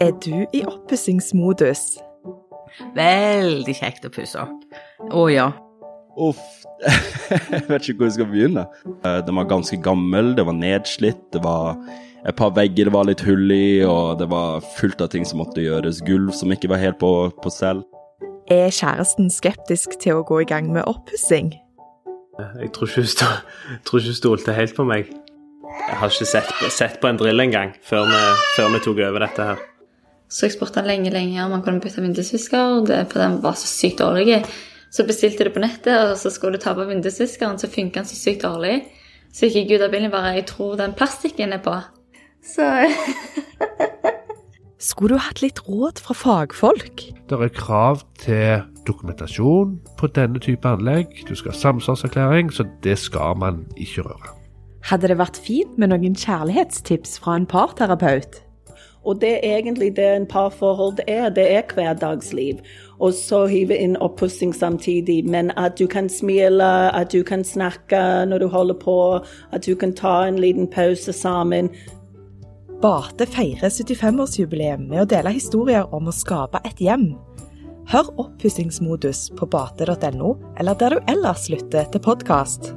Er du i oppussingsmodus? Veldig kjekt å pusse opp. Å ja. Uff. Jeg vet ikke hvor jeg skal begynne. Eh, Den var ganske gammel, det var nedslitt, det var et par vegger det var litt hull i, og det var fullt av ting som måtte gjøres. Gulv som ikke var helt på, på selv. Er kjæresten skeptisk til å gå i gang med oppussing? Jeg tror ikke hun tror ikke hun stolte helt på meg. Jeg har ikke sett, sett på en drill engang før, vi- før vi tok over dette her. Så jeg spurte han lenge lenge om han kunne bytte vindusvisker, det- for den var så sykt dårlig. Så bestilte jeg det på nettet, og så skulle du ta på vindusviskeren, så funka den så sykt dårlig. Så gikk jeg ut av bilen bare Jeg tror den plastikken er på. Så Skulle du hatt litt råd fra fagfolk? Det er krav til dokumentasjon på denne type anlegg. Du skal ha samsvarserklæring, så det skal man ikke røre. Hadde det vært fint med noen kjærlighetstips fra en parterapeut? Og det er egentlig det en parforhold er. Det er hverdagsliv. Og så hive inn oppussing samtidig. Men at du kan smile, at du kan snakke når du holder på, at du kan ta en liten pause sammen. Bate feirer 75-årsjubileum med å dele historier om å skape et hjem. Hør oppussingsmodus på bate.no, eller der du ellers lytter til podkast.